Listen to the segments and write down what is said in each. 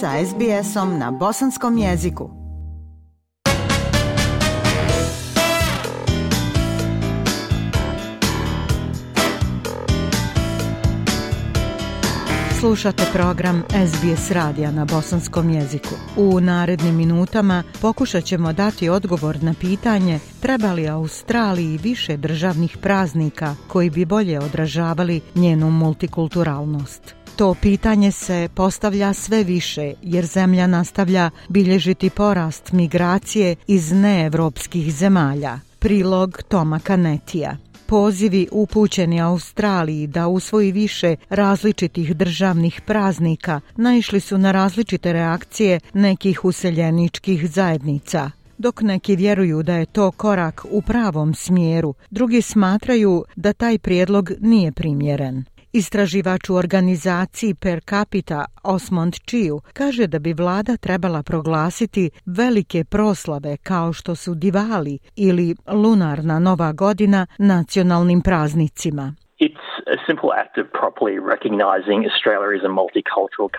sa SBS-om na bosanskom jeziku. Slušate program SBS radija na bosanskom jeziku. U narednim minutama pokušat ćemo dati odgovor na pitanje treba li Australiji više državnih praznika koji bi bolje odražavali njenu multikulturalnost. To pitanje se postavlja sve više jer zemlja nastavlja bilježiti porast migracije iz neevropskih zemalja. Prilog Toma Kanetija. Pozivi upućeni Australiji da usvoji više različitih državnih praznika naišli su na različite reakcije nekih useljeničkih zajednica. Dok neki vjeruju da je to korak u pravom smjeru, drugi smatraju da taj prijedlog nije primjeren. Istraživač u organizaciji Per Capita Osmond Chiu kaže da bi vlada trebala proglasiti velike proslave kao što su Divali ili Lunarna Nova godina nacionalnim praznicima.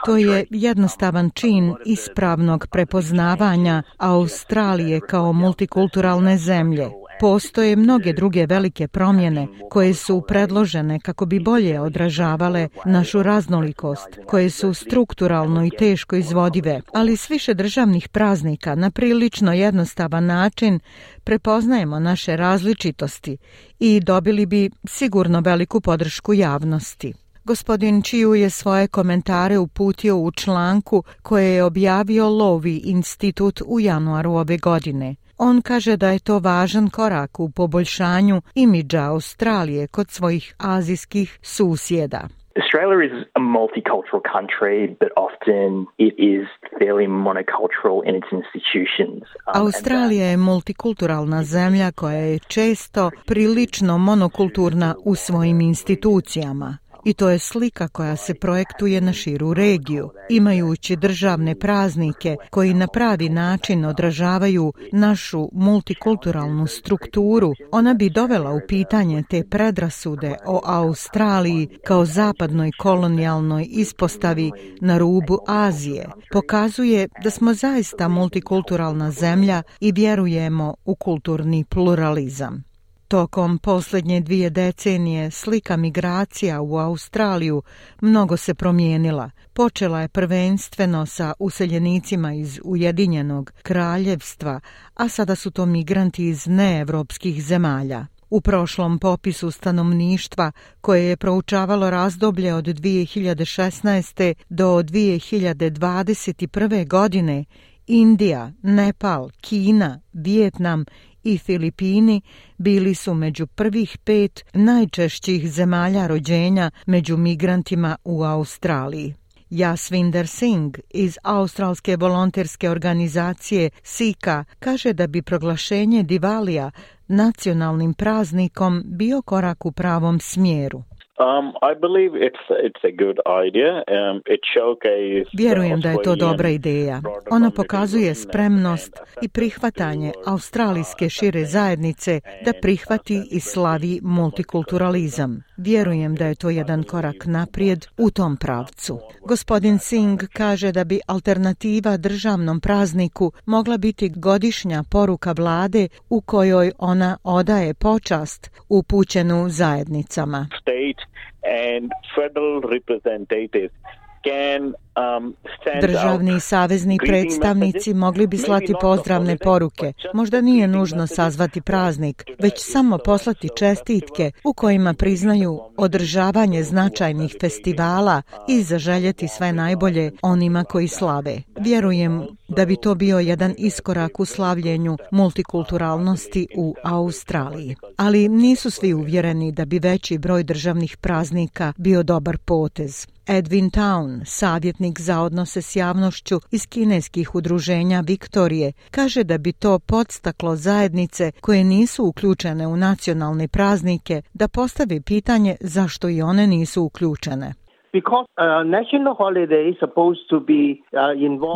To je jednostavan čin ispravnog prepoznavanja Australije kao multikulturalne zemlje postoje mnoge druge velike promjene koje su predložene kako bi bolje odražavale našu raznolikost, koje su strukturalno i teško izvodive, ali s više državnih praznika na prilično jednostavan način prepoznajemo naše različitosti i dobili bi sigurno veliku podršku javnosti. Gospodin Čiju je svoje komentare uputio u članku koje je objavio Lovi institut u januaru ove godine. On kaže da je to važan korak u poboljšanju imidža Australije kod svojih azijskih susjeda. Australia is a multicultural country, but often it is fairly monocultural in its institutions. Um, Australija je multikulturalna zemlja koja je često prilično monokulturna u svojim institucijama. I to je slika koja se projektuje na širu regiju, imajući državne praznike koji na pravi način odražavaju našu multikulturalnu strukturu. Ona bi dovela u pitanje te predrasude o Australiji kao zapadnoj kolonijalnoj ispostavi na rubu Azije. Pokazuje da smo zaista multikulturalna zemlja i vjerujemo u kulturni pluralizam. Tokom posljednje dvije decenije slika migracija u Australiju mnogo se promijenila. Počela je prvenstveno sa useljenicima iz Ujedinjenog kraljevstva, a sada su to migranti iz neevropskih zemalja. U prošlom popisu stanovništva koje je proučavalo razdoblje od 2016. do 2021. godine, Indija, Nepal, Kina, Vijetnam i Filipini bili su među prvih pet najčešćih zemalja rođenja među migrantima u Australiji. Jasvinder Singh iz australske volonterske organizacije SIKA kaže da bi proglašenje Divalija nacionalnim praznikom bio korak u pravom smjeru. Um, I believe it's it's a good idea. Um, it showcases Vjerujem da je to dobra ideja. Ona pokazuje spremnost i prihvatanje australijske šire zajednice da prihvati i slavi multikulturalizam. Vjerujem da je to jedan korak naprijed u tom pravcu. Gospodin Singh kaže da bi alternativa državnom prazniku mogla biti godišnja poruka vlade u kojoj ona odaje počast upućenu zajednicama. State and federal representatives can Državni i savezni predstavnici mogli bi slati pozdravne poruke. Možda nije nužno sazvati praznik, već samo poslati čestitke u kojima priznaju održavanje značajnih festivala i zaželjeti sve najbolje onima koji slave. Vjerujem da bi to bio jedan iskorak u slavljenju multikulturalnosti u Australiji. Ali nisu svi uvjereni da bi veći broj državnih praznika bio dobar potez. Edwin Town, savjetnik savjetnik za odnose s javnošću iz kineskih udruženja Viktorije, kaže da bi to podstaklo zajednice koje nisu uključene u nacionalne praznike da postavi pitanje zašto i one nisu uključene.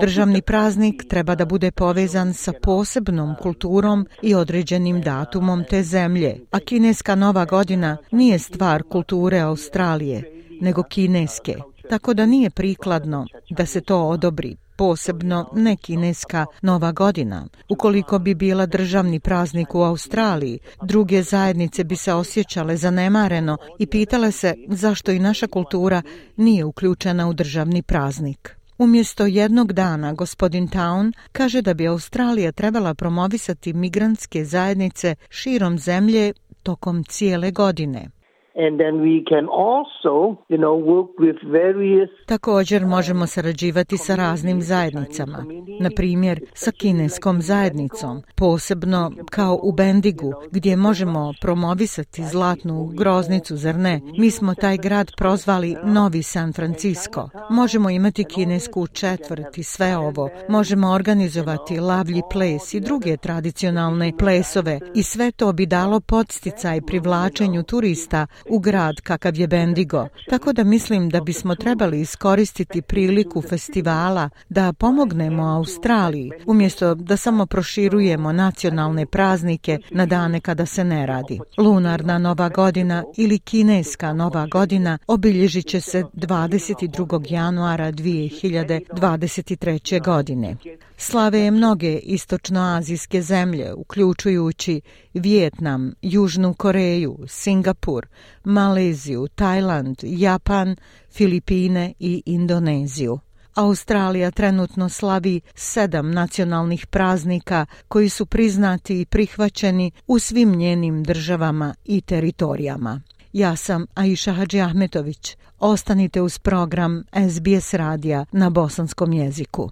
Državni praznik treba da bude povezan sa posebnom kulturom i određenim datumom te zemlje, a kineska nova godina nije stvar kulture Australije, nego kineske tako da nije prikladno da se to odobri. posebno ne kineska Nova godina. Ukoliko bi bila državni praznik u Australiji, druge zajednice bi se osjećale zanemareno i pitale se zašto i naša kultura nije uključena u državni praznik. Umjesto jednog dana, gospodin Town kaže da bi Australija trebala promovisati migrantske zajednice širom zemlje tokom cijele godine. And then we can also, you know, work with various Također možemo sarađivati sa raznim zajednicama, na primjer sa kineskom zajednicom, posebno kao u Bendigu, gdje možemo promovisati zlatnu groznicu, zar ne? Mi smo taj grad prozvali Novi San Francisco. Možemo imati kinesku četvrt i sve ovo. Možemo organizovati lavlji ples i druge tradicionalne plesove i sve to bi dalo podsticaj privlačenju turista u grad kakav je Bendigo, tako da mislim da bismo trebali iskoristiti priliku festivala da pomognemo Australiji, umjesto da samo proširujemo nacionalne praznike na dane kada se ne radi. Lunarna Nova godina ili Kineska Nova godina obilježit će se 22. januara 2023. godine. Slave je mnoge istočnoazijske zemlje, uključujući Vijetnam, Južnu Koreju, Singapur, Maleziju, Tajland, Japan, Filipine i Indoneziju. Australija trenutno slavi sedam nacionalnih praznika koji su priznati i prihvaćeni u svim njenim državama i teritorijama. Ja sam Aisha Hadži Ahmetović. Ostanite uz program SBS radija na bosanskom jeziku.